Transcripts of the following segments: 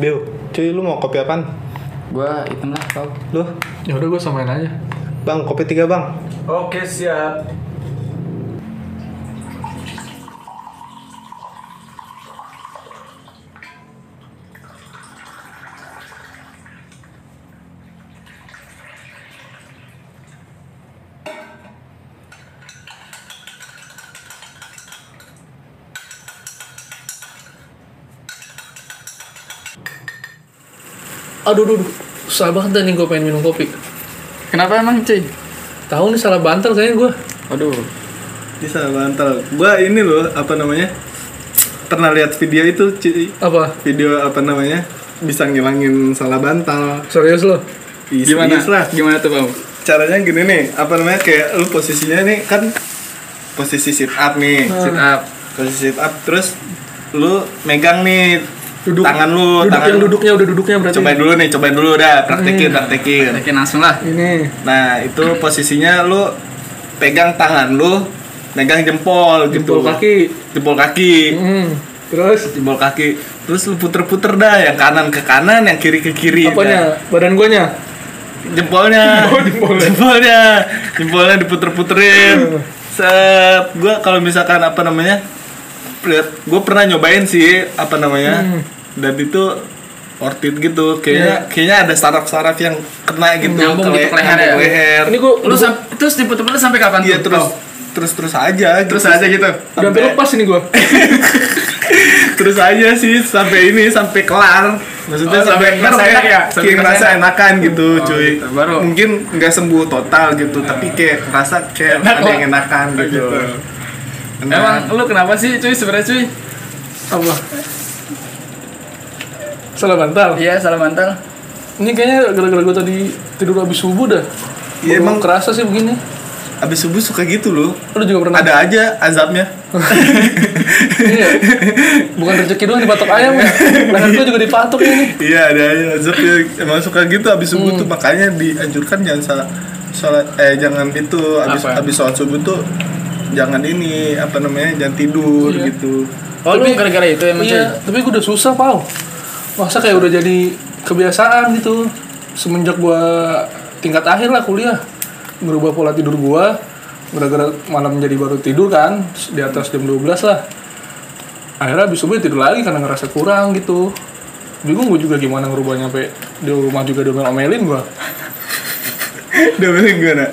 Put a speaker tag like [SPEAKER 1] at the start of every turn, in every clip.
[SPEAKER 1] Bill, cuy lu mau kopi apaan?
[SPEAKER 2] Gua hitam lah kau.
[SPEAKER 1] Lu?
[SPEAKER 3] Ya udah gue samain aja.
[SPEAKER 1] Bang, kopi tiga bang.
[SPEAKER 4] Oke siap.
[SPEAKER 3] Aduh, aduh, aduh. susah banget nih gue pengen minum kopi.
[SPEAKER 2] Kenapa emang cuy?
[SPEAKER 3] Tahu nih salah bantal kayaknya gue.
[SPEAKER 2] Aduh.
[SPEAKER 4] Bisa bantal. Gua ini loh apa namanya? Pernah lihat video itu cuy.
[SPEAKER 3] Apa?
[SPEAKER 4] Video apa namanya? Bisa ngilangin salah bantal.
[SPEAKER 3] Serius lo?
[SPEAKER 4] Ih,
[SPEAKER 2] Gimana?
[SPEAKER 4] serius lah.
[SPEAKER 2] Gimana tuh bang?
[SPEAKER 4] Caranya gini nih, apa namanya? Kayak lu posisinya nih kan posisi sit up nih.
[SPEAKER 2] Sit up.
[SPEAKER 4] Posisi sit up terus lu megang nih
[SPEAKER 3] Duduk.
[SPEAKER 4] tangan lu,
[SPEAKER 3] Duduk
[SPEAKER 4] tangan
[SPEAKER 3] yang duduknya udah duduknya berarti.
[SPEAKER 4] Cobain dulu nih, cobain dulu dah, praktekin, praktekin.
[SPEAKER 2] Oke langsung lah.
[SPEAKER 3] Ini.
[SPEAKER 4] Nah, itu posisinya lu pegang tangan lu, megang jempol gitu.
[SPEAKER 3] Jempol kaki.
[SPEAKER 4] Jempol kaki.
[SPEAKER 3] Hmm. Terus
[SPEAKER 4] Jempol kaki. Terus lu puter-puter dah, yang kanan ke kanan, yang kiri ke kiri.
[SPEAKER 3] apanya? Badan guanya.
[SPEAKER 4] Dah. Jempolnya.
[SPEAKER 3] Oh, jempolnya.
[SPEAKER 4] Jempolnya. Jempolnya diputer-puterin. Set. Gua kalau misalkan apa namanya? Gue pernah nyobain sih apa namanya?
[SPEAKER 3] Hmm.
[SPEAKER 4] Dan itu worth it gitu. Kayaknya
[SPEAKER 3] Iya.
[SPEAKER 4] kayaknya ada saraf-saraf yang kena gitu
[SPEAKER 2] Nyambung gitu
[SPEAKER 4] le-
[SPEAKER 2] ke leher ya?
[SPEAKER 4] ke leher.
[SPEAKER 3] Ini gue
[SPEAKER 2] Lu sam- terus diputer-puter sampai kapan
[SPEAKER 4] Iya
[SPEAKER 2] tuh?
[SPEAKER 4] terus terus terus aja
[SPEAKER 2] Terus aja gitu.
[SPEAKER 3] udah sampai lepas ini gue.
[SPEAKER 4] terus aja sih sampai ini sampai kelar maksudnya
[SPEAKER 2] Oh, sampai
[SPEAKER 4] sampai
[SPEAKER 2] ngerasa enak ya? Sampai
[SPEAKER 4] kayak ngerasa
[SPEAKER 2] ngerasa enak.
[SPEAKER 4] enakan gitu
[SPEAKER 2] Oh,
[SPEAKER 4] cuy
[SPEAKER 2] gitu. Baru.
[SPEAKER 4] mungkin nggak sembuh total gitu tapi kayak ngerasa kayak
[SPEAKER 2] Enak
[SPEAKER 4] ada yang enakan gitu, Enak.
[SPEAKER 2] Emang lu kenapa sih cuy sebenarnya cuy?
[SPEAKER 3] Apa? Salah bantal.
[SPEAKER 2] Iya salah bantal.
[SPEAKER 3] Ini kayaknya gara-gara gue tadi tidur habis subuh dah.
[SPEAKER 4] Iya, emang-
[SPEAKER 3] kerasa sih begini.
[SPEAKER 4] abis subuh suka gitu loh
[SPEAKER 3] Lu juga pernah?
[SPEAKER 4] ada aja azabnya
[SPEAKER 3] iya. Bukan rezeki doang dipatok ayam ya. Leher gue juga dipatok ini.
[SPEAKER 4] iya ada aja azabnya emang suka gitu abis subuh
[SPEAKER 3] Hmm.
[SPEAKER 4] tuh makanya dianjurkan jangan salah sholat eh jangan itu abis
[SPEAKER 2] Apa?
[SPEAKER 4] abis sholat subuh tuh jangan ini apa namanya jangan tidur
[SPEAKER 3] Iya.
[SPEAKER 4] gitu
[SPEAKER 2] Oh lu gara-gara itu emang?
[SPEAKER 3] Iya, tapi gue udah susah, Pau. Masa kayak udah jadi kebiasaan gitu. Semenjak gua tingkat akhir lah kuliah. Merubah pola tidur gua. Gara-gara malam jadi baru tidur kan, di atas jam 12 lah. Akhirnya habis subuh tidur lagi karena ngerasa kurang gitu. Bingung gue juga gimana ngerubahnya sampai di rumah juga domelin gua.
[SPEAKER 4] udah bilang gimana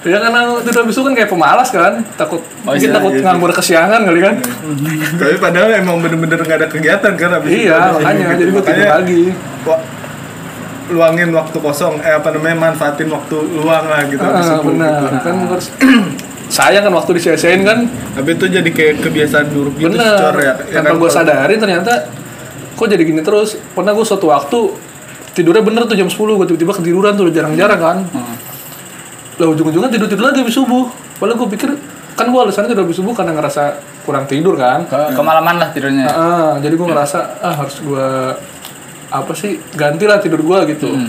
[SPEAKER 3] Ya karena tidur habis subuh kan kayak pemalas kan, takut
[SPEAKER 2] Oh,
[SPEAKER 3] mungkin
[SPEAKER 2] iya,
[SPEAKER 3] takut
[SPEAKER 4] iya.
[SPEAKER 3] nganggur kesiangan kali kan.
[SPEAKER 4] Tapi padahal emang bener-bener gak ada kegiatan kan abis itu.
[SPEAKER 3] iya, makanya jadi gua tidur lagi.
[SPEAKER 4] luangin waktu kosong eh apa namanya manfaatin waktu luang lah gitu abis
[SPEAKER 3] Ah,
[SPEAKER 4] itu,
[SPEAKER 3] benar
[SPEAKER 4] gitu.
[SPEAKER 3] kan harus sayang kan waktu disia-siain kan
[SPEAKER 4] Tapi itu jadi kayak kebiasaan buruk gitu
[SPEAKER 3] bener
[SPEAKER 4] Cor, ya. Ya kan,
[SPEAKER 3] gue sadarin ternyata kok jadi gini terus pernah gue suatu waktu tidurnya bener tuh jam 10 gue tiba-tiba ketiduran tuh jarang-jarang kan
[SPEAKER 2] Hmm.
[SPEAKER 3] lah ujung-ujungnya tidur-tidur lagi habis subuh padahal gue pikir kan gue alasannya tidur habis subuh karena ngerasa kurang tidur kan.
[SPEAKER 2] Ke kemalaman lah tidurnya.
[SPEAKER 3] Ah, jadi gue ngerasa ah harus gue apa sih gantilah tidur gue gitu.
[SPEAKER 2] Hmm.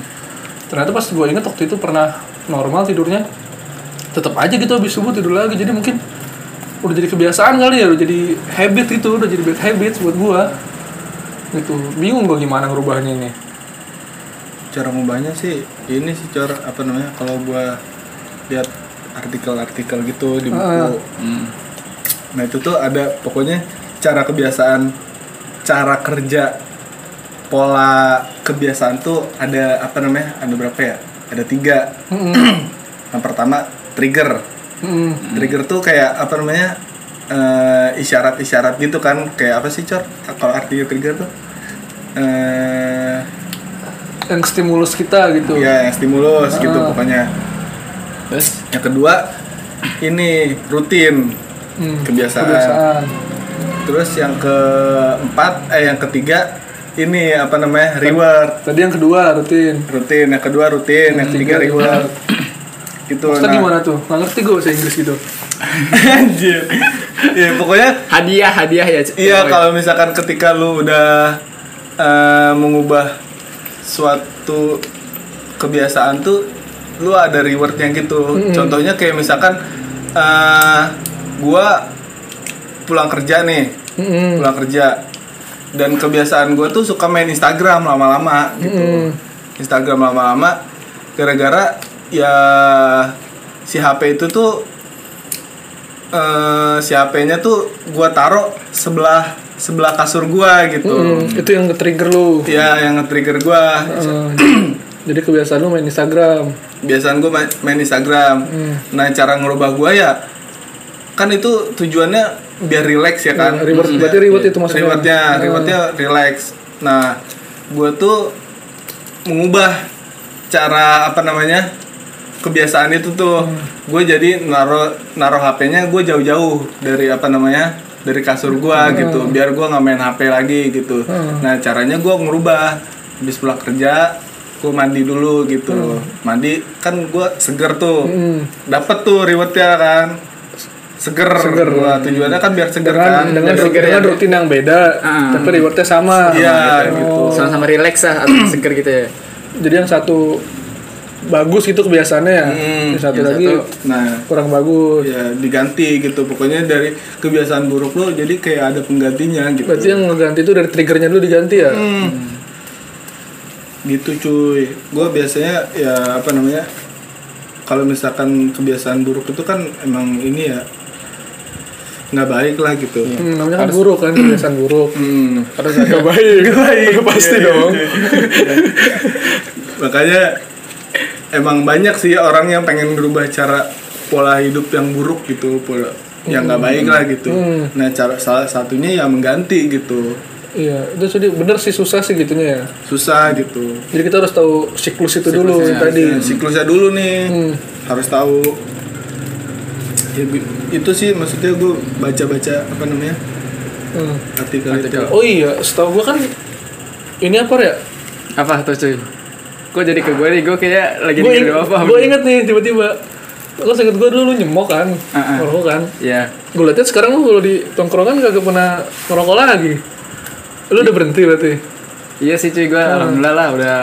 [SPEAKER 3] ternyata pas gue inget waktu itu pernah normal tidurnya tetap aja gitu habis subuh tidur lagi. Jadi mungkin udah jadi kebiasaan kali ya udah jadi habit itu udah jadi bad habit buat gue gitu. Bingung gue gimana ngerubahnya ini.
[SPEAKER 4] Cara ngubahnya sih ini sih cor apa namanya kalau gua lihat artikel-artikel gitu di buku
[SPEAKER 3] Ah.
[SPEAKER 2] Hmm.
[SPEAKER 4] nah itu tuh ada pokoknya cara kebiasaan cara kerja pola kebiasaan tuh ada apa namanya ada berapa ya ada tiga
[SPEAKER 3] Mm-mm.
[SPEAKER 4] yang pertama trigger
[SPEAKER 3] Mm-mm.
[SPEAKER 4] trigger tuh kayak apa namanya eh, isyarat-isyarat gitu kan kayak apa sih cor kalau artinya trigger tuh eh
[SPEAKER 3] yang stimulus kita gitu
[SPEAKER 4] ya yang stimulus gitu
[SPEAKER 3] Ah.
[SPEAKER 4] pokoknya
[SPEAKER 2] Terus
[SPEAKER 4] yang kedua ini rutin.
[SPEAKER 3] Hmm,
[SPEAKER 4] kebiasaan.
[SPEAKER 3] kebiasaan.
[SPEAKER 4] Terus yang keempat eh yang ketiga ini apa namanya reward.
[SPEAKER 3] tadi yang kedua rutin.
[SPEAKER 4] Rutin yang kedua rutin yang ketiga
[SPEAKER 3] Tiga,
[SPEAKER 4] reward. gitu
[SPEAKER 3] Maksudnya gimana tuh? Nggak ngerti gue bahasa Inggris gitu.
[SPEAKER 4] Anjir. Ya pokoknya
[SPEAKER 2] hadiah hadiah ya.
[SPEAKER 4] Iya kalau misalkan ketika lu udah eh, mengubah suatu kebiasaan tuh lu ada rewardnya gitu.
[SPEAKER 3] Mm-mm.
[SPEAKER 4] Contohnya kayak misalkan eh gua pulang kerja nih,
[SPEAKER 3] Mm-mm.
[SPEAKER 4] pulang kerja. dan kebiasaan gue tuh suka main Instagram lama-lama gitu Instagram lama-lama gara-gara ya si HP itu tuh eh si HP-nya tuh gue taruh sebelah sebelah kasur gue gitu
[SPEAKER 3] Hmm, itu yang nge-trigger lu.
[SPEAKER 4] ya yang nge-trigger gue
[SPEAKER 3] Eh, jadi kebiasaan lu main Instagram.
[SPEAKER 4] biasaan gue main, main Instagram nah cara ngerubah gue ya kan itu tujuannya biar relax ya kan
[SPEAKER 3] Ya, reward. Berarti reward itu maksudnya.
[SPEAKER 4] rewardnya
[SPEAKER 3] Ah.
[SPEAKER 4] rewardnya relax nah gue tuh mengubah cara apa namanya kebiasaan itu tuh
[SPEAKER 3] Hmm.
[SPEAKER 4] gue jadi naro naro HP-nya gue jauh-jauh dari apa namanya dari kasur gue gitu biar gue nggak main HP lagi gitu
[SPEAKER 3] Hmm.
[SPEAKER 4] nah caranya gue ngerubah habis pulang kerja gue mandi dulu gitu mandi kan gue seger tuh
[SPEAKER 3] Hmm.
[SPEAKER 4] dapet tuh rewardnya kan seger,
[SPEAKER 3] Seger.
[SPEAKER 4] Gua tujuannya kan biar seger
[SPEAKER 3] Dengan
[SPEAKER 4] kan
[SPEAKER 3] dengan,
[SPEAKER 2] Biar seger
[SPEAKER 3] dengan
[SPEAKER 2] ya.
[SPEAKER 3] rutin yang beda,
[SPEAKER 2] Ah.
[SPEAKER 3] tapi rewardnya sama.
[SPEAKER 4] Iya, gitu.
[SPEAKER 2] Sama-sama relax lah atau seger gitu ya.
[SPEAKER 3] Jadi yang satu bagus gitu kebiasaannya ya.
[SPEAKER 4] Hmm,
[SPEAKER 3] yang satu
[SPEAKER 2] yang
[SPEAKER 3] lagi
[SPEAKER 2] satu-
[SPEAKER 4] nah
[SPEAKER 3] kurang bagus.
[SPEAKER 4] ya diganti gitu pokoknya dari kebiasaan buruk lo jadi kayak ada penggantinya gitu
[SPEAKER 3] Berarti yang ngeganti itu dari triggernya dulu diganti ya.
[SPEAKER 4] Hmm. Gitu cuy gue biasanya ya apa namanya kalau misalkan kebiasaan buruk itu kan emang ini ya nggak baik lah gitu
[SPEAKER 3] Hmm, namanya kan buruk kan kebiasaan buruk.
[SPEAKER 4] Hmm.
[SPEAKER 3] Harus agak baik.
[SPEAKER 4] baik.
[SPEAKER 3] Pasti
[SPEAKER 4] Iya,
[SPEAKER 3] dong.
[SPEAKER 4] makanya emang banyak sih orang yang pengen berubah cara pola hidup yang buruk gitu pola yang nggak baik lah gitu
[SPEAKER 3] Hmm.
[SPEAKER 4] nah cara salah satunya ya mengganti gitu
[SPEAKER 3] Iya, itu jadi bener sih susah sih gitunya ya.
[SPEAKER 4] susah gitu
[SPEAKER 3] Jadi kita harus tahu siklus itu dulu
[SPEAKER 2] Siklusnya,
[SPEAKER 3] tadi.
[SPEAKER 4] Ya, siklusnya dulu nih
[SPEAKER 3] Hmm.
[SPEAKER 4] harus tahu Ya, itu sih maksudnya gue baca-baca apa namanya
[SPEAKER 3] Hmm.
[SPEAKER 4] artikel, itu
[SPEAKER 2] Artikel.
[SPEAKER 3] Oh iya, setahu gua kan ini apa ya?
[SPEAKER 2] Apa tuh cuy? Kok jadi ke gue nih? Gue kayak lagi
[SPEAKER 3] Gue
[SPEAKER 2] dengerin apa?
[SPEAKER 3] gue inget nih tiba-tiba. Lo inget gue dulu nyemok kan,
[SPEAKER 2] Ah, ah.
[SPEAKER 3] ngerokok kan.
[SPEAKER 2] Iya.
[SPEAKER 3] Gue liatnya sekarang lu kalau di tongkrongan kagak pernah ngerokok lagi. Lu udah berhenti berarti.
[SPEAKER 2] Iya sih cuy, gue alhamdulillah lah udah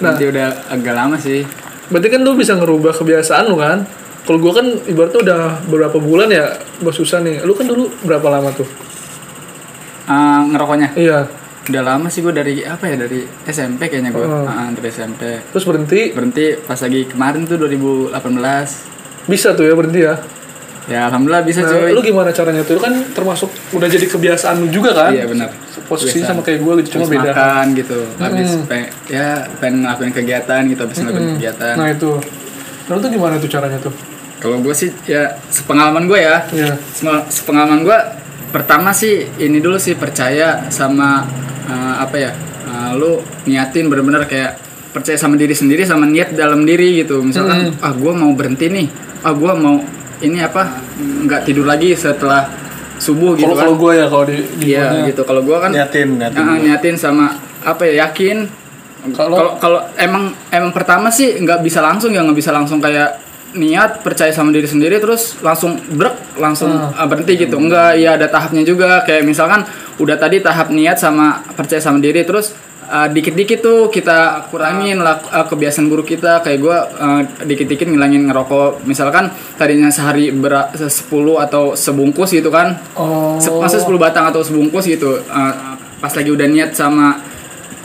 [SPEAKER 3] Nah.
[SPEAKER 2] nanti udah agak lama sih.
[SPEAKER 3] Berarti kan lu bisa ngerubah kebiasaan lu kan. Kalau gua kan ibaratnya udah beberapa bulan ya gua susah nih. Lu kan dulu berapa lama tuh?
[SPEAKER 2] Eh, ngerokoknya
[SPEAKER 3] Iya.
[SPEAKER 2] udah lama sih gue dari apa ya dari SMP kayaknya gue
[SPEAKER 3] Oh.
[SPEAKER 2] dari SMP
[SPEAKER 3] Terus berhenti.
[SPEAKER 2] berhenti pas lagi kemarin tuh 2018
[SPEAKER 3] Bisa tuh ya berhenti ya.
[SPEAKER 2] Ya alhamdulillah bisa
[SPEAKER 3] Nah,
[SPEAKER 2] cuy
[SPEAKER 3] lu gimana caranya tuh? Lu kan termasuk udah jadi kebiasaan lu juga kan?
[SPEAKER 2] iya benar
[SPEAKER 3] Posisinya sama kayak gua gitu, cuma beda.
[SPEAKER 2] makan gitu habis pe- ya pengen ngelakuin kegiatan gitu habis ngelakuin
[SPEAKER 3] Hmm.
[SPEAKER 2] kegiatan
[SPEAKER 3] Nah itu. Lalu tuh gimana tuh caranya tuh?
[SPEAKER 2] kalau gue sih ya sepengalaman gue ya
[SPEAKER 3] Iya.
[SPEAKER 2] Sem- sepengalaman gue pertama sih ini dulu sih percaya sama eh, apa ya eh, lu niatin bener-bener kayak percaya sama diri sendiri sama niat dalam diri gitu misalkan ah gue mau berhenti nih ah gue mau ini apa nggak tidur lagi setelah subuh gitu
[SPEAKER 3] Kalau
[SPEAKER 2] kan.
[SPEAKER 3] kalau gua ya kalau di di
[SPEAKER 2] iya gitu. Kalau gue kan
[SPEAKER 4] niatin niatin
[SPEAKER 2] Ah, niatin sama apa ya yakin.
[SPEAKER 3] Kalau-
[SPEAKER 2] kalau kalau emang emang pertama sih nggak bisa langsung ya nggak bisa langsung kayak niat percaya sama diri sendiri terus langsung brek langsung ah, berhenti gitu. Enggak ya ada tahapnya juga. Kayak misalkan udah tadi tahap niat sama percaya sama diri terus ah, dikit-dikit tuh kita kurangin lah ah, kebiasaan buruk kita. Kayak gue dikit-dikit ngilangin ngerokok. Misalkan tadinya sehari ber 10 atau sebungkus gitu kan.
[SPEAKER 3] Oh.
[SPEAKER 2] Se- masa 10 batang atau sebungkus gitu. Uh, pas lagi udah niat sama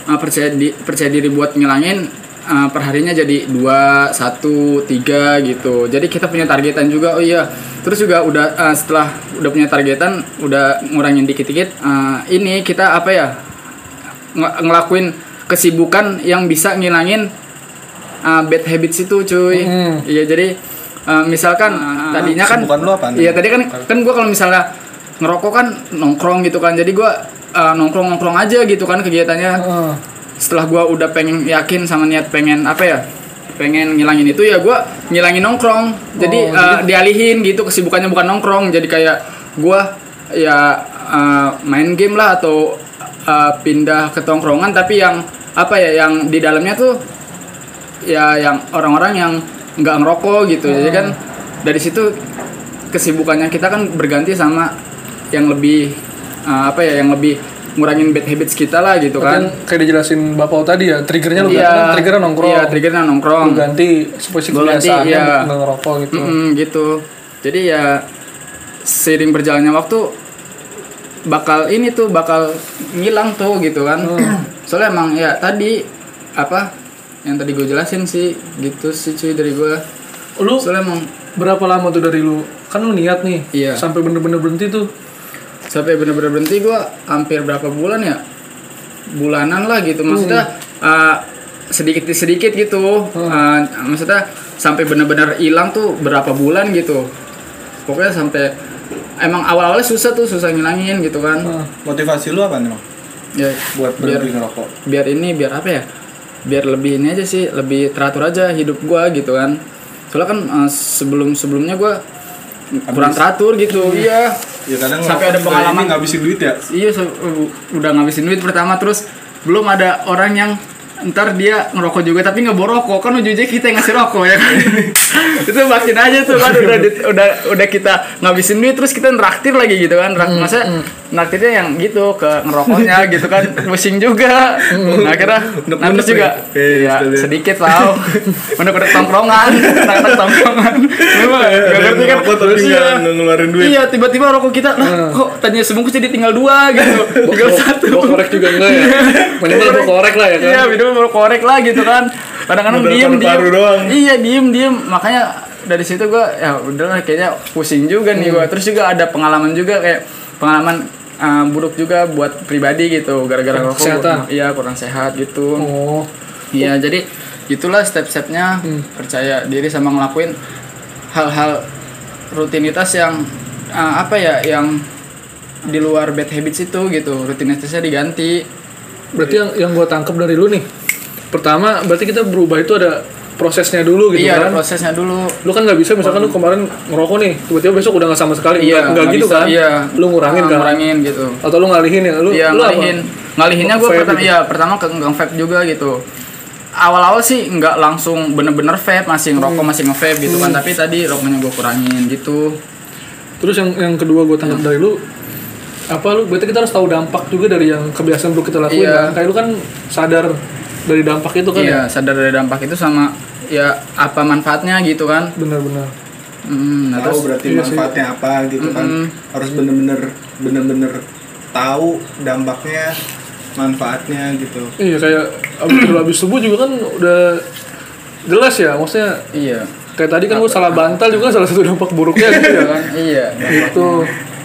[SPEAKER 2] uh, percaya di, percaya diri buat ngilangin uh, perharinya jadi 2, 1, 3 gitu. Jadi kita punya targetan juga. Oh iya. Terus juga udah uh, setelah udah punya targetan udah ngurangin dikit-dikit uh, ini kita apa ya ng- ngelakuin kesibukan yang bisa ngilangin uh, bad habits itu cuy.
[SPEAKER 3] Hmm.
[SPEAKER 2] iya jadi uh, misalkan tadinya kan
[SPEAKER 4] lu
[SPEAKER 2] iya tadi kan kan gue kalau misalnya ngerokok kan nongkrong gitu kan jadi gue nongkrong nongkrong aja gitu kan kegiatannya.
[SPEAKER 3] Heeh.
[SPEAKER 2] setelah gue udah pengen yakin sama niat pengen apa ya pengen ngilangin itu ya gue ngilangin nongkrong. Jadi
[SPEAKER 3] Oh,
[SPEAKER 2] uh, dialihin gitu kesibukannya bukan nongkrong. Jadi kayak gue ya uh, main game lah atau uh, pindah ke tongkrongan tapi yang apa ya yang di dalamnya tuh ya yang orang-orang yang nggak ngerokok gitu jadi kan dari situ kesibukannya kita kan berganti sama yang lebih uh, apa ya yang lebih ngurangin bad habits kita lah gitu
[SPEAKER 3] Kan
[SPEAKER 2] kan
[SPEAKER 3] kayak dijelasin Bapak tadi ya, triggernya lu
[SPEAKER 2] Iya,
[SPEAKER 3] ganti, triggernya nongkrong.
[SPEAKER 2] Iya, triggernya nongkrong.
[SPEAKER 3] Lu ganti kebiasaannya
[SPEAKER 2] iya.
[SPEAKER 3] nggak ngerokok gitu.
[SPEAKER 2] Mm-mm, gitu. Jadi ya seiring berjalannya waktu bakal ini tuh bakal ngilang tuh gitu kan soalnya emang ya tadi apa yang tadi gue jelasin sih gitu sih cuy dari gue
[SPEAKER 3] Lu
[SPEAKER 2] soalnya emang
[SPEAKER 3] berapa lama tuh dari lu? Kan lu niat nih.
[SPEAKER 2] Iya.
[SPEAKER 3] Sampai bener-bener berhenti tuh.
[SPEAKER 2] sampai bener-bener berhenti gue hampir berapa bulan ya bulanan lah gitu maksudnya uh, sedikit sedikit gitu Uh, maksudnya sampai bener-bener hilang tuh berapa bulan gitu pokoknya sampai emang awal-awalnya susah tuh susah ngilangin gitu kan
[SPEAKER 3] Nah,
[SPEAKER 4] Motivasi lu apa nih, Bang?
[SPEAKER 2] ya
[SPEAKER 4] Buat
[SPEAKER 2] biar
[SPEAKER 4] berhenti ngerokok.
[SPEAKER 2] biar ini biar apa ya biar lebih ini aja sih lebih teratur aja hidup gua gitu kan soalnya kan uh, sebelum sebelumnya gua kurang teratur gitu iya
[SPEAKER 4] Ya kadang
[SPEAKER 2] Sampai ada pengalaman.
[SPEAKER 4] ngabisin duit ya.
[SPEAKER 2] Iya, so- u- udah ngabisin duit pertama terus belum ada orang yang ntar dia ngerokok juga tapi nggak bawa rokok. Kan ujungnya kita yang ngasih rokok ya kan? Itu makin aja tuh kan? Udah di- udah udah kita ngabisin duit terus kita neraktir lagi gitu kan? Rak, masa neraktirnya yang gitu ke ngerokoknya gitu kan? Pusing juga. Nah akhirnya terus juga. ya sedikit lah udah udah tongkrongan tak tongkrongan. Memang nggak ngerti kan? Terus
[SPEAKER 4] nggak ngeluarin duit.
[SPEAKER 2] Iya, tiba-tiba rokok kita, lah kok tadinya sebungkus jadi tinggal dua gitu. tinggal satu.
[SPEAKER 3] Korek juga enggak ya? Minimal korek lah ya kan?
[SPEAKER 2] Iya, minimal baru korek lah gitu kan. Kadang-kadang diem, diem.
[SPEAKER 4] doang.
[SPEAKER 2] Iya, diem, diem. Makanya dari situ gua ya udahlah kayaknya pusing juga nih gua. Terus juga ada pengalaman juga kayak pengalaman uh, buruk juga buat pribadi gitu gara-gara rokok.
[SPEAKER 3] Kesehatan.
[SPEAKER 2] Iya, kurang sehat gitu.
[SPEAKER 3] Oh,
[SPEAKER 2] Iya, jadi itulah step-stepnya percaya diri sama ngelakuin hal-hal rutinitas yang uh, apa ya yang di luar bad habits itu gitu rutinitasnya diganti
[SPEAKER 3] berarti yang yang gua tangkap dari lu nih. Pertama, berarti kita berubah itu ada prosesnya dulu gitu
[SPEAKER 2] iya
[SPEAKER 3] kan?
[SPEAKER 2] prosesnya dulu
[SPEAKER 3] Lu kan nggak bisa misalkan lu kemarin ngerokok nih, tiba-tiba besok udah nggak sama sekali.
[SPEAKER 2] iya
[SPEAKER 3] nggak nggak gitu
[SPEAKER 2] bisa,
[SPEAKER 3] kan?
[SPEAKER 2] iya
[SPEAKER 3] Lu ngurangin
[SPEAKER 2] Ah,
[SPEAKER 3] kan?
[SPEAKER 2] ngurangin gitu
[SPEAKER 3] Atau lu ngalihin ya? Lu
[SPEAKER 2] iya
[SPEAKER 3] lu apa?
[SPEAKER 2] ngalihin ngalihinnya gue pertama
[SPEAKER 3] gitu?
[SPEAKER 2] iya pertama ke nge vape juga gitu awal-awal sih nggak langsung bener-bener vape masih ngerokok
[SPEAKER 3] Hmm.
[SPEAKER 2] masih nge vape gitu kan tapi tadi rokoknya gue kurangin gitu
[SPEAKER 3] Terus yang yang kedua gue tangkap dari lu apa lu? Berarti kita harus tahu dampak juga dari yang kebiasaan buruk kita lakuin
[SPEAKER 2] Iya.
[SPEAKER 3] kan? Kayak lu kan sadar dari dampak itu kan
[SPEAKER 2] iya
[SPEAKER 3] ya?
[SPEAKER 2] sadar dari dampak itu sama ya apa manfaatnya gitu kan?
[SPEAKER 3] Benar-benar.
[SPEAKER 2] Hmm, nah
[SPEAKER 4] tahu
[SPEAKER 2] terus?
[SPEAKER 4] berarti
[SPEAKER 3] iya sih.
[SPEAKER 4] manfaatnya apa gitu kan?
[SPEAKER 2] Mm-mm.
[SPEAKER 4] harus bener-bener bener-bener tahu dampaknya manfaatnya gitu.
[SPEAKER 3] Iya kayak abis abis subuh juga kan udah jelas ya maksudnya
[SPEAKER 2] iya.
[SPEAKER 3] kayak tadi kan gue salah bantal juga salah satu dampak buruknya gitu ya kan?
[SPEAKER 2] Iya.
[SPEAKER 3] Itu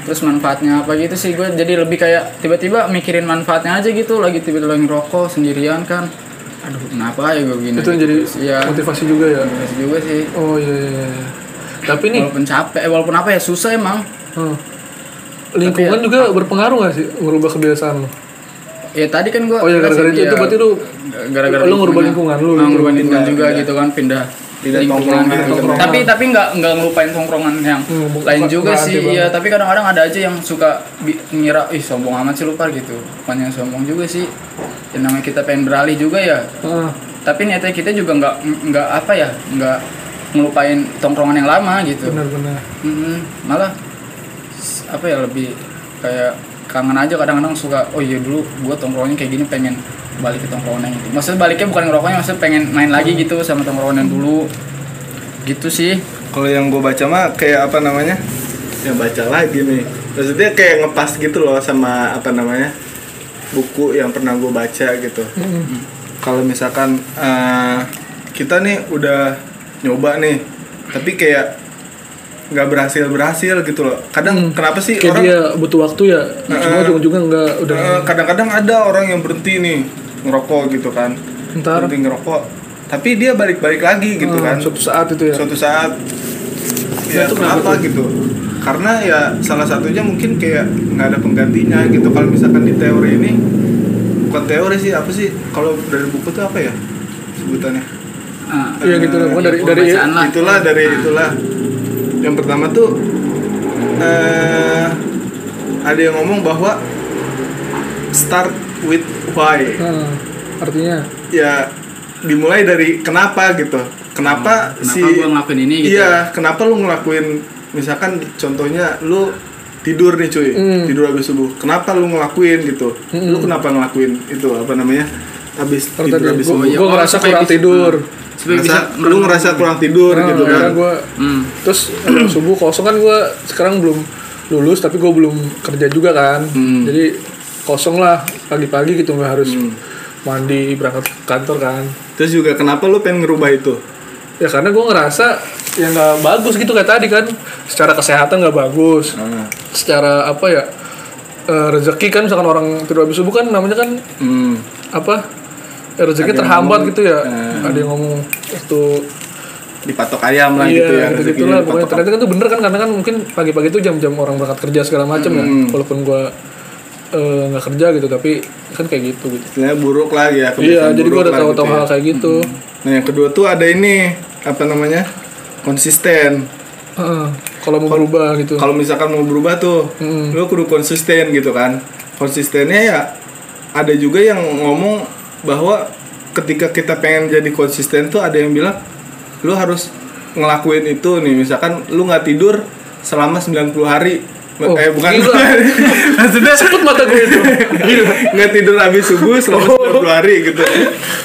[SPEAKER 2] terus manfaatnya apa gitu sih? Gue jadi lebih kayak tiba-tiba mikirin manfaatnya aja gitu. Lagi tiba-tiba lagi ngerokok sendirian kan. Aduh kenapa ya gue begini
[SPEAKER 3] itu yang jadi
[SPEAKER 2] iya.
[SPEAKER 3] motivasi juga ya?
[SPEAKER 2] Motivasi juga sih.
[SPEAKER 3] Oh iya, iya, iya. tapi nih
[SPEAKER 2] walaupun capek eh, walaupun apa ya susah emang.
[SPEAKER 3] Hmm, lingkungan
[SPEAKER 2] Tapi ya-
[SPEAKER 3] juga berpengaruh gak sih ngerubah kebiasaan lo
[SPEAKER 2] ya tadi kan gue
[SPEAKER 3] oh ya gara-gara itu, itu berarti lu
[SPEAKER 2] gara-gara
[SPEAKER 3] lu ngerubah lingkungan lu
[SPEAKER 2] Ah, ngerubah
[SPEAKER 3] gitu.
[SPEAKER 2] lingkungan juga
[SPEAKER 4] Pindah.
[SPEAKER 2] gitu kan pindah
[SPEAKER 4] Pindah
[SPEAKER 2] lingkungan
[SPEAKER 4] tongkrongan,
[SPEAKER 2] gitu. tapi tapi nggak nggak ngelupain tongkrongan yang
[SPEAKER 3] Hmm,
[SPEAKER 2] lain juga sih iya
[SPEAKER 3] banget.
[SPEAKER 2] tapi kadang-kadang ada aja yang suka ngira ih sombong amat sih lupa gitu bukan yang sombong juga sih yang namanya kita pengen beralih juga ya
[SPEAKER 3] Ah,
[SPEAKER 2] tapi niatnya kita juga nggak nggak apa ya nggak ngelupain tongkrongan yang lama gitu
[SPEAKER 3] benar-benar
[SPEAKER 2] Mm-mm. malah s- apa ya lebih kayak kangen aja kadang-kadang suka oh iya dulu gua tongkrongannya kayak gini pengen balik ke tongkrongan yang itu maksudnya baliknya bukan ngerokoknya maksudnya pengen main lagi gitu sama tongkrongan yang dulu. Gitu sih.
[SPEAKER 4] Kalau yang gue baca mah kayak apa namanya? Yang baca lagi nih. Maksudnya kayak ngepas gitu loh sama apa namanya? Buku yang pernah gue baca gitu. Kalau misalkan eh, kita nih udah nyoba nih. Tapi kayak nggak berhasil berhasil gitu loh. Kadang kenapa sih
[SPEAKER 3] kayak
[SPEAKER 4] orang
[SPEAKER 3] dia butuh waktu ya cuma
[SPEAKER 4] Heeh.
[SPEAKER 3] ujung-ujungnya nggak udah.
[SPEAKER 4] Eh, kadang-kadang ada orang yang berhenti nih ngerokok gitu kan.
[SPEAKER 3] Ntar.
[SPEAKER 4] berhenti ngerokok tapi dia balik-balik lagi gitu
[SPEAKER 3] Ah,
[SPEAKER 4] kan.
[SPEAKER 3] suatu saat itu ya.
[SPEAKER 4] Suatu saat. Ya
[SPEAKER 3] itu
[SPEAKER 4] kenapa
[SPEAKER 3] tuh?
[SPEAKER 4] gitu? Karena ya salah satunya mungkin kayak nggak ada penggantinya gitu. Kalau misalkan di teori ini bukan teori sih apa sih? Kalau dari buku tuh apa ya sebutannya?
[SPEAKER 2] Ah,
[SPEAKER 3] Iya gitu lah, pokoknya dari
[SPEAKER 2] ya,
[SPEAKER 3] dari
[SPEAKER 4] itulah dari itulah yang pertama tuh eh ada yang ngomong bahwa start with why.
[SPEAKER 3] Ah, artinya?
[SPEAKER 4] Ya dimulai dari kenapa gitu. Kenapa,
[SPEAKER 2] kenapa
[SPEAKER 4] si
[SPEAKER 2] gua ngelakuin ini gitu
[SPEAKER 4] iya kenapa lu ngelakuin misalkan contohnya lu tidur nih cuy
[SPEAKER 3] Hmm.
[SPEAKER 4] tidur habis subuh. Kenapa lu ngelakuin gitu?
[SPEAKER 3] Hmm.
[SPEAKER 4] lu kenapa ngelakuin itu apa namanya? Habis tidur habis
[SPEAKER 3] gue
[SPEAKER 4] subuh.
[SPEAKER 3] gue
[SPEAKER 2] oh,
[SPEAKER 3] ngerasa kurang
[SPEAKER 2] bisa-
[SPEAKER 3] tidur
[SPEAKER 2] supaya bisa
[SPEAKER 4] Ngerasa- lu ngerasa kurang tidur
[SPEAKER 3] Nah,
[SPEAKER 4] gitu kan
[SPEAKER 3] gue
[SPEAKER 2] hmm.
[SPEAKER 3] terus eh, subuh kosong kan gue sekarang belum lulus tapi gue belum kerja juga kan
[SPEAKER 4] Hmm.
[SPEAKER 3] jadi kosong lah pagi-pagi gitu nggak harus mandi berangkat kantor kan
[SPEAKER 4] Terus juga kenapa lu pengen ngerubah itu?
[SPEAKER 3] ya karena gue ngerasa ya nggak bagus gitu kayak tadi kan secara kesehatan nggak bagus
[SPEAKER 4] Ah.
[SPEAKER 3] secara apa ya eh, rezeki kan misalkan orang tidur habis subuh kan namanya kan
[SPEAKER 4] Hmm.
[SPEAKER 3] apa rezeki
[SPEAKER 4] Ada yang
[SPEAKER 3] terhambat
[SPEAKER 4] ngomong,
[SPEAKER 3] gitu ya
[SPEAKER 4] eh.
[SPEAKER 3] ada yang ngomong waktu
[SPEAKER 4] Dipatok ayam lah
[SPEAKER 3] iya
[SPEAKER 4] gitu ya.
[SPEAKER 3] gitu gitulah pokoknya ternyata kan itu bener kan karena kan mungkin pagi-pagi itu jam-jam orang berangkat kerja segala macam ya
[SPEAKER 4] Hmm.
[SPEAKER 3] walaupun gue eh, nggak kerja gitu tapi kan kayak gitu gitu
[SPEAKER 4] Istilahnya buruk lah ya.
[SPEAKER 3] iya jadi gue
[SPEAKER 4] buruk
[SPEAKER 3] udah
[SPEAKER 4] lah
[SPEAKER 3] tahu-tahu
[SPEAKER 4] gitu ya.
[SPEAKER 3] hal kayak gitu
[SPEAKER 4] Nah yang kedua tuh ada ini apa namanya konsisten.
[SPEAKER 3] Heeh. kalau mau berubah gitu
[SPEAKER 4] Kalau misalkan mau berubah tuh,
[SPEAKER 3] Mm.
[SPEAKER 4] lu kudu konsisten gitu kan. Konsistennya ya ada juga yang ngomong bahwa ketika kita pengen jadi konsisten tuh ada yang bilang lu harus ngelakuin itu nih. Misalkan lu nggak tidur selama 90 hari
[SPEAKER 3] Oh,
[SPEAKER 4] eh bukan
[SPEAKER 3] gila.
[SPEAKER 4] maksudnya
[SPEAKER 3] Cepet mata gue itu Gila.
[SPEAKER 4] nggak tidur habis subuh selama
[SPEAKER 3] Oh.
[SPEAKER 4] 90 hari gitu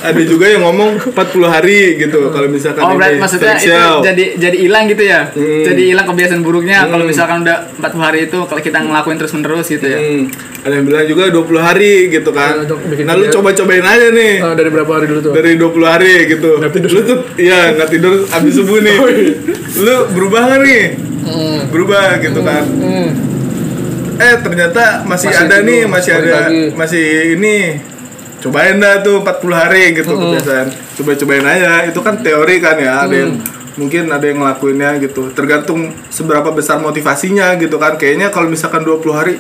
[SPEAKER 4] ada juga yang ngomong 40 hari gitu kalau misalkan
[SPEAKER 2] Oh, berarti
[SPEAKER 4] ini
[SPEAKER 2] maksudnya itu
[SPEAKER 4] spesial.
[SPEAKER 2] jadi jadi hilang gitu ya?
[SPEAKER 4] Hmm.
[SPEAKER 2] Jadi hilang kebiasaan buruknya kalau
[SPEAKER 4] Hmm.
[SPEAKER 2] misalkan udah 40 hari itu kalau kita ngelakuin terus-menerus gitu ya.
[SPEAKER 4] Hmm, ada yang bilang juga 20 hari gitu kan.
[SPEAKER 3] Bikin
[SPEAKER 4] nah, lu coba-cobain aja nih.
[SPEAKER 3] Ah, dari berapa hari dulu tuh
[SPEAKER 4] Dari 20 hari gitu.
[SPEAKER 3] Nggak tidur.
[SPEAKER 4] Lu tuh iya nggak tidur abis subuh nih. lu berubah nggak nih?
[SPEAKER 3] Hmm.
[SPEAKER 4] Berubah gitu kan.
[SPEAKER 3] Hmm.
[SPEAKER 4] Eh ternyata masih,
[SPEAKER 3] Masih
[SPEAKER 4] ada
[SPEAKER 3] tidur,
[SPEAKER 4] nih, masih ada
[SPEAKER 3] lagi.
[SPEAKER 4] masih ini. Cobain dah tuh 40 hari gitu
[SPEAKER 3] Hmm.
[SPEAKER 4] kebiasaan. Coba-cobain aja. Itu kan teori kan ya. Ada yang mungkin ada yang ngelakuinnya gitu. Tergantung seberapa besar motivasinya gitu kan. Kayaknya kalau misalkan 20 hari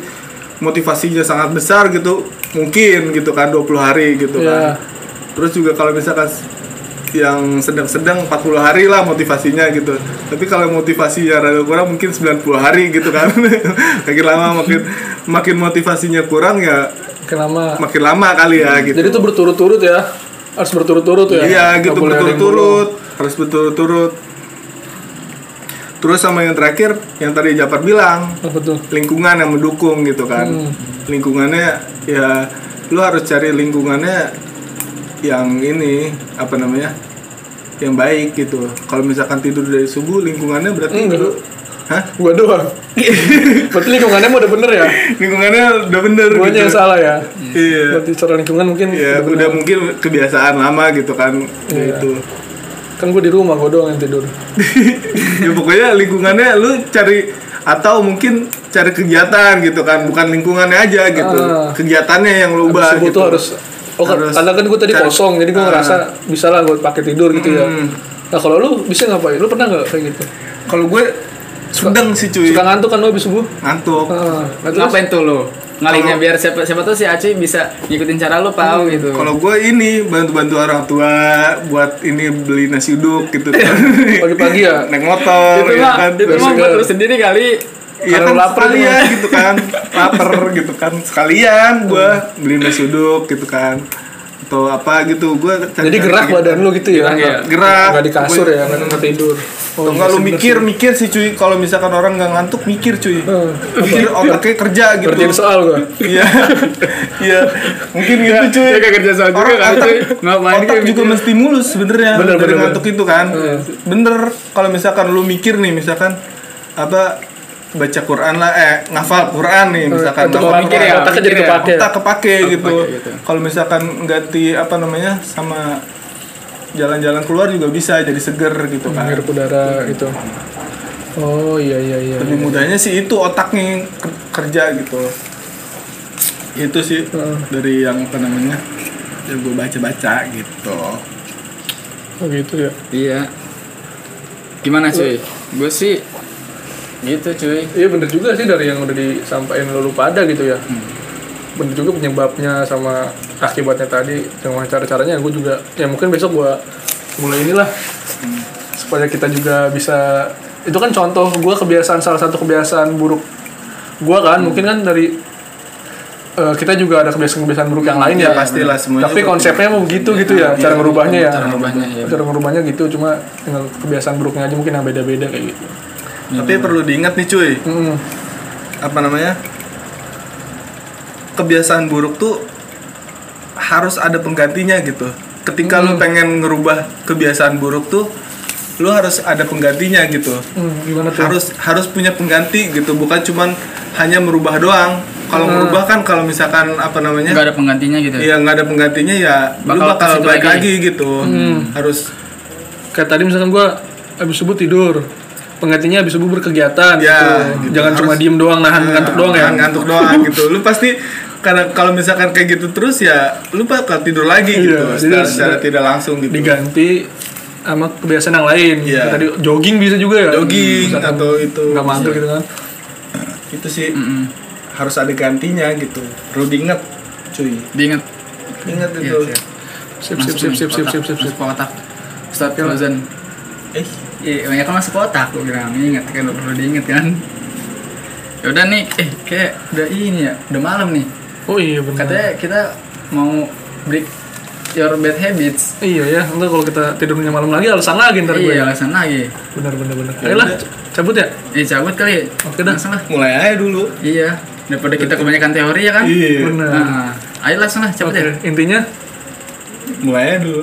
[SPEAKER 4] motivasinya sangat besar gitu, mungkin gitu kan 20 hari gitu
[SPEAKER 3] Iya.
[SPEAKER 4] kan. Terus juga kalau misalkan yang sedang-sedang 40 hari lah motivasinya gitu. Tapi kalau motivasinya rada kurang mungkin 90 hari gitu kan. makin lama makin makin motivasinya kurang ya
[SPEAKER 3] Makin lama
[SPEAKER 4] makin lama kali ya gitu.
[SPEAKER 3] jadi itu berturut-turut ya harus berturut-turut ya
[SPEAKER 4] Iya gitu
[SPEAKER 3] yang
[SPEAKER 4] berturut-turut, harus berturut-turut. Terus sama yang terakhir yang tadi Japar bilang,
[SPEAKER 3] apa tuh
[SPEAKER 4] lingkungan yang mendukung gitu kan.
[SPEAKER 3] Hmm.
[SPEAKER 4] Lingkungannya ya lu harus cari lingkungannya yang ini apa namanya? yang baik gitu. Kalau misalkan tidur dari subuh lingkungannya berarti
[SPEAKER 3] Enggak.
[SPEAKER 4] lu Hah?
[SPEAKER 3] gua doang berarti lingkungannya udah bener ya
[SPEAKER 4] Lingkungannya udah bener
[SPEAKER 3] guanya
[SPEAKER 4] gitu.
[SPEAKER 3] yang salah ya
[SPEAKER 4] Iya.
[SPEAKER 3] berarti secara lingkungan mungkin
[SPEAKER 4] Ya,
[SPEAKER 3] udah
[SPEAKER 4] udah mungkin kebiasaan lama gitu kan. Ya
[SPEAKER 3] Iya.
[SPEAKER 4] itu.
[SPEAKER 3] kan gua di rumah gua doang yang tidur
[SPEAKER 4] ya pokoknya lingkungannya lu cari atau mungkin cari kegiatan gitu kan bukan lingkungannya aja gitu
[SPEAKER 3] Ah.
[SPEAKER 4] kegiatannya yang lu ubah gitu
[SPEAKER 3] harus oh kan-
[SPEAKER 4] Harus
[SPEAKER 3] karena kan gua tadi
[SPEAKER 4] cari-
[SPEAKER 3] kosong jadi gua
[SPEAKER 4] Ah.
[SPEAKER 3] ngerasa bisa lah gua pakai tidur gitu ya.
[SPEAKER 4] Hmm.
[SPEAKER 3] nah kalau lu bisa ngapain? Lu pernah nggak kayak gitu?
[SPEAKER 4] Kalau gue sudeng sih cuy.
[SPEAKER 3] Suka ngantuk kan lu habis subuh?
[SPEAKER 4] Ngantuk.
[SPEAKER 3] Ah, nah,
[SPEAKER 2] Ngapain tuh lo? Ngalihnya biar siapa siapa tuh si Aceh bisa ngikutin cara lo tahu gitu.
[SPEAKER 4] kalau gue ini bantu-bantu orang tua buat ini beli nasi uduk gitu
[SPEAKER 3] pagi-pagi ya?
[SPEAKER 4] Naik motor
[SPEAKER 2] itu
[SPEAKER 4] ya
[SPEAKER 2] mah
[SPEAKER 4] kan.
[SPEAKER 2] itu
[SPEAKER 3] Terus
[SPEAKER 2] mah buat lu sendiri kali.
[SPEAKER 4] Iya kan
[SPEAKER 3] lapar
[SPEAKER 4] sekalian gitu kan. Lapar gitu kan. Sekalian gue beli nasi uduk gitu kan. Atau apa gitu. Gue
[SPEAKER 3] jadi gerak badan lu gitu ya?
[SPEAKER 2] Gerak ya.
[SPEAKER 4] Gerak.
[SPEAKER 3] nggak di kasur ya nggak nggak tidur.
[SPEAKER 4] Atau enggak lu mikir mikir sih cuy. Kalau misalkan orang nggak ngantuk mikir cuy.
[SPEAKER 3] Hmm.
[SPEAKER 4] mikir otaknya kerja gitu.
[SPEAKER 3] Kerjain soal gua?
[SPEAKER 4] Iya. Iya. Mungkin gitu cuy.
[SPEAKER 2] Ya kayak kerja soal juga
[SPEAKER 4] Orang
[SPEAKER 2] kali
[SPEAKER 4] otak-
[SPEAKER 2] cuy. Ngapain
[SPEAKER 4] otak juga
[SPEAKER 2] gitu.
[SPEAKER 4] mesti mulus sebenarnya
[SPEAKER 3] Bener,
[SPEAKER 4] dari
[SPEAKER 3] bener,
[SPEAKER 4] ngantuk itu kan.
[SPEAKER 3] Hmm.
[SPEAKER 4] bener. Kalau misalkan lu mikir nih misalkan apa baca Quran lah eh ngafal Quran nih misalkan
[SPEAKER 3] Untuk
[SPEAKER 4] ngafal
[SPEAKER 2] mikir
[SPEAKER 4] Quran.
[SPEAKER 2] ya,
[SPEAKER 3] otaknya jadi kepake
[SPEAKER 4] otak kepake gitu.
[SPEAKER 2] kepake gitu.
[SPEAKER 4] Kalau misalkan ganti apa namanya sama jalan-jalan keluar juga bisa jadi seger gitu kan.
[SPEAKER 3] menghirup udara gitu oh iya iya iya
[SPEAKER 4] Lebih mudahnya sih itu otaknya ke- kerja gitu. Itu sih
[SPEAKER 3] Heeh.
[SPEAKER 4] dari yang apa namanya yang gue baca-baca gitu.
[SPEAKER 3] oh gitu ya
[SPEAKER 2] Iya. Gimana cuy? Gue sih gitu cuy.
[SPEAKER 3] iya bener juga sih dari yang udah disampaikan lu pada gitu ya
[SPEAKER 4] Hmm.
[SPEAKER 3] bener juga penyebabnya sama akibatnya tadi dengan cara caranya gue juga ya mungkin besok gua mulai inilah
[SPEAKER 4] Hmm.
[SPEAKER 3] supaya kita juga bisa itu kan contoh gua kebiasaan salah satu kebiasaan buruk gua kan
[SPEAKER 4] Hmm.
[SPEAKER 3] mungkin kan dari eh, kita juga ada kebiasaan-kebiasaan buruk yang lain ya
[SPEAKER 4] Ya, pastilah semuanya.
[SPEAKER 3] tapi konsepnya mau gitu gitu ya
[SPEAKER 4] Iya,
[SPEAKER 3] cara ngerubahnya ya
[SPEAKER 2] Cara ngerubahnya ya.
[SPEAKER 3] cara ngerubahnya gitu cuma dengan kebiasaan buruknya aja mungkin yang beda-beda kayak gitu
[SPEAKER 4] Tapi perlu diingat nih cuy,
[SPEAKER 3] Mm.
[SPEAKER 4] apa namanya? Kebiasaan buruk tuh harus ada penggantinya gitu. Ketika lu pengen ngerubah kebiasaan buruk tuh lu harus ada penggantinya gitu
[SPEAKER 3] Hmm, gimana tuh?
[SPEAKER 4] harus harus punya pengganti gitu bukan cuman hanya merubah doang kalau
[SPEAKER 3] Hmm.
[SPEAKER 4] merubah kan kalau misalkan apa namanya
[SPEAKER 2] nggak ada penggantinya gitu
[SPEAKER 4] Iya nggak ada penggantinya ya lu
[SPEAKER 2] Bakal ke
[SPEAKER 4] bakal balik
[SPEAKER 2] lagi.
[SPEAKER 4] lagi, gitu
[SPEAKER 3] Hmm.
[SPEAKER 4] harus
[SPEAKER 3] Kayak tadi misalkan gua habis subuh tidur. Penggantinya habis subuh berkegiatan
[SPEAKER 4] Ya,
[SPEAKER 3] gitu.
[SPEAKER 4] gitu.
[SPEAKER 3] Jangan cuma
[SPEAKER 4] Harus-
[SPEAKER 3] diem doang nahan
[SPEAKER 4] Nah,
[SPEAKER 3] ngantuk doang ya.
[SPEAKER 4] ngantuk doang gitu lu pasti karena kalau misalkan kayak gitu terus ya lu bakal tidur lagi
[SPEAKER 3] Iya,
[SPEAKER 4] gitu
[SPEAKER 3] jadi
[SPEAKER 4] secara, secara tidak langsung gitu
[SPEAKER 3] Diganti sama kebiasaan yang lain. Kayak Tadi jogging bisa juga ya.
[SPEAKER 4] Jogging
[SPEAKER 3] Misalkan
[SPEAKER 4] atau itu
[SPEAKER 3] nggak mager gitu kan.
[SPEAKER 4] itu sih
[SPEAKER 2] Mm-mm.
[SPEAKER 4] harus ada gantinya gitu perlu diingat cuy
[SPEAKER 2] diingat
[SPEAKER 4] ingat
[SPEAKER 2] Iya,
[SPEAKER 4] itu
[SPEAKER 2] siap.
[SPEAKER 3] Sip sip sip sip sip sip sip. sip.
[SPEAKER 2] Masuk kotak Ustadz Fauzan
[SPEAKER 4] eh
[SPEAKER 2] Iya, banyak kan masuk kotak gue bilang ingat kan perlu diingat kan. Ya udah nih, eh kayak udah ini ya, udah malam nih.
[SPEAKER 3] Oh iya benar.
[SPEAKER 2] Katanya kita mau break your bad habits.
[SPEAKER 3] Iya ya, entar kalau kita tidurnya malam lagi alasan lagi ntar gue.
[SPEAKER 2] Iya, alasan lagi.
[SPEAKER 3] Benar benar benar. Ayolah, cabut ya.
[SPEAKER 2] Eh cabut kali.
[SPEAKER 3] Oke dah.
[SPEAKER 2] Langsung lah.
[SPEAKER 4] mulai aja dulu
[SPEAKER 2] Iya. Daripada kita kebanyakan teori ya kan.
[SPEAKER 4] iya
[SPEAKER 3] Benar.
[SPEAKER 2] Nah, ayo langsung lah cabut
[SPEAKER 3] Oke,
[SPEAKER 2] ya.
[SPEAKER 3] intinya
[SPEAKER 4] mulai aja dulu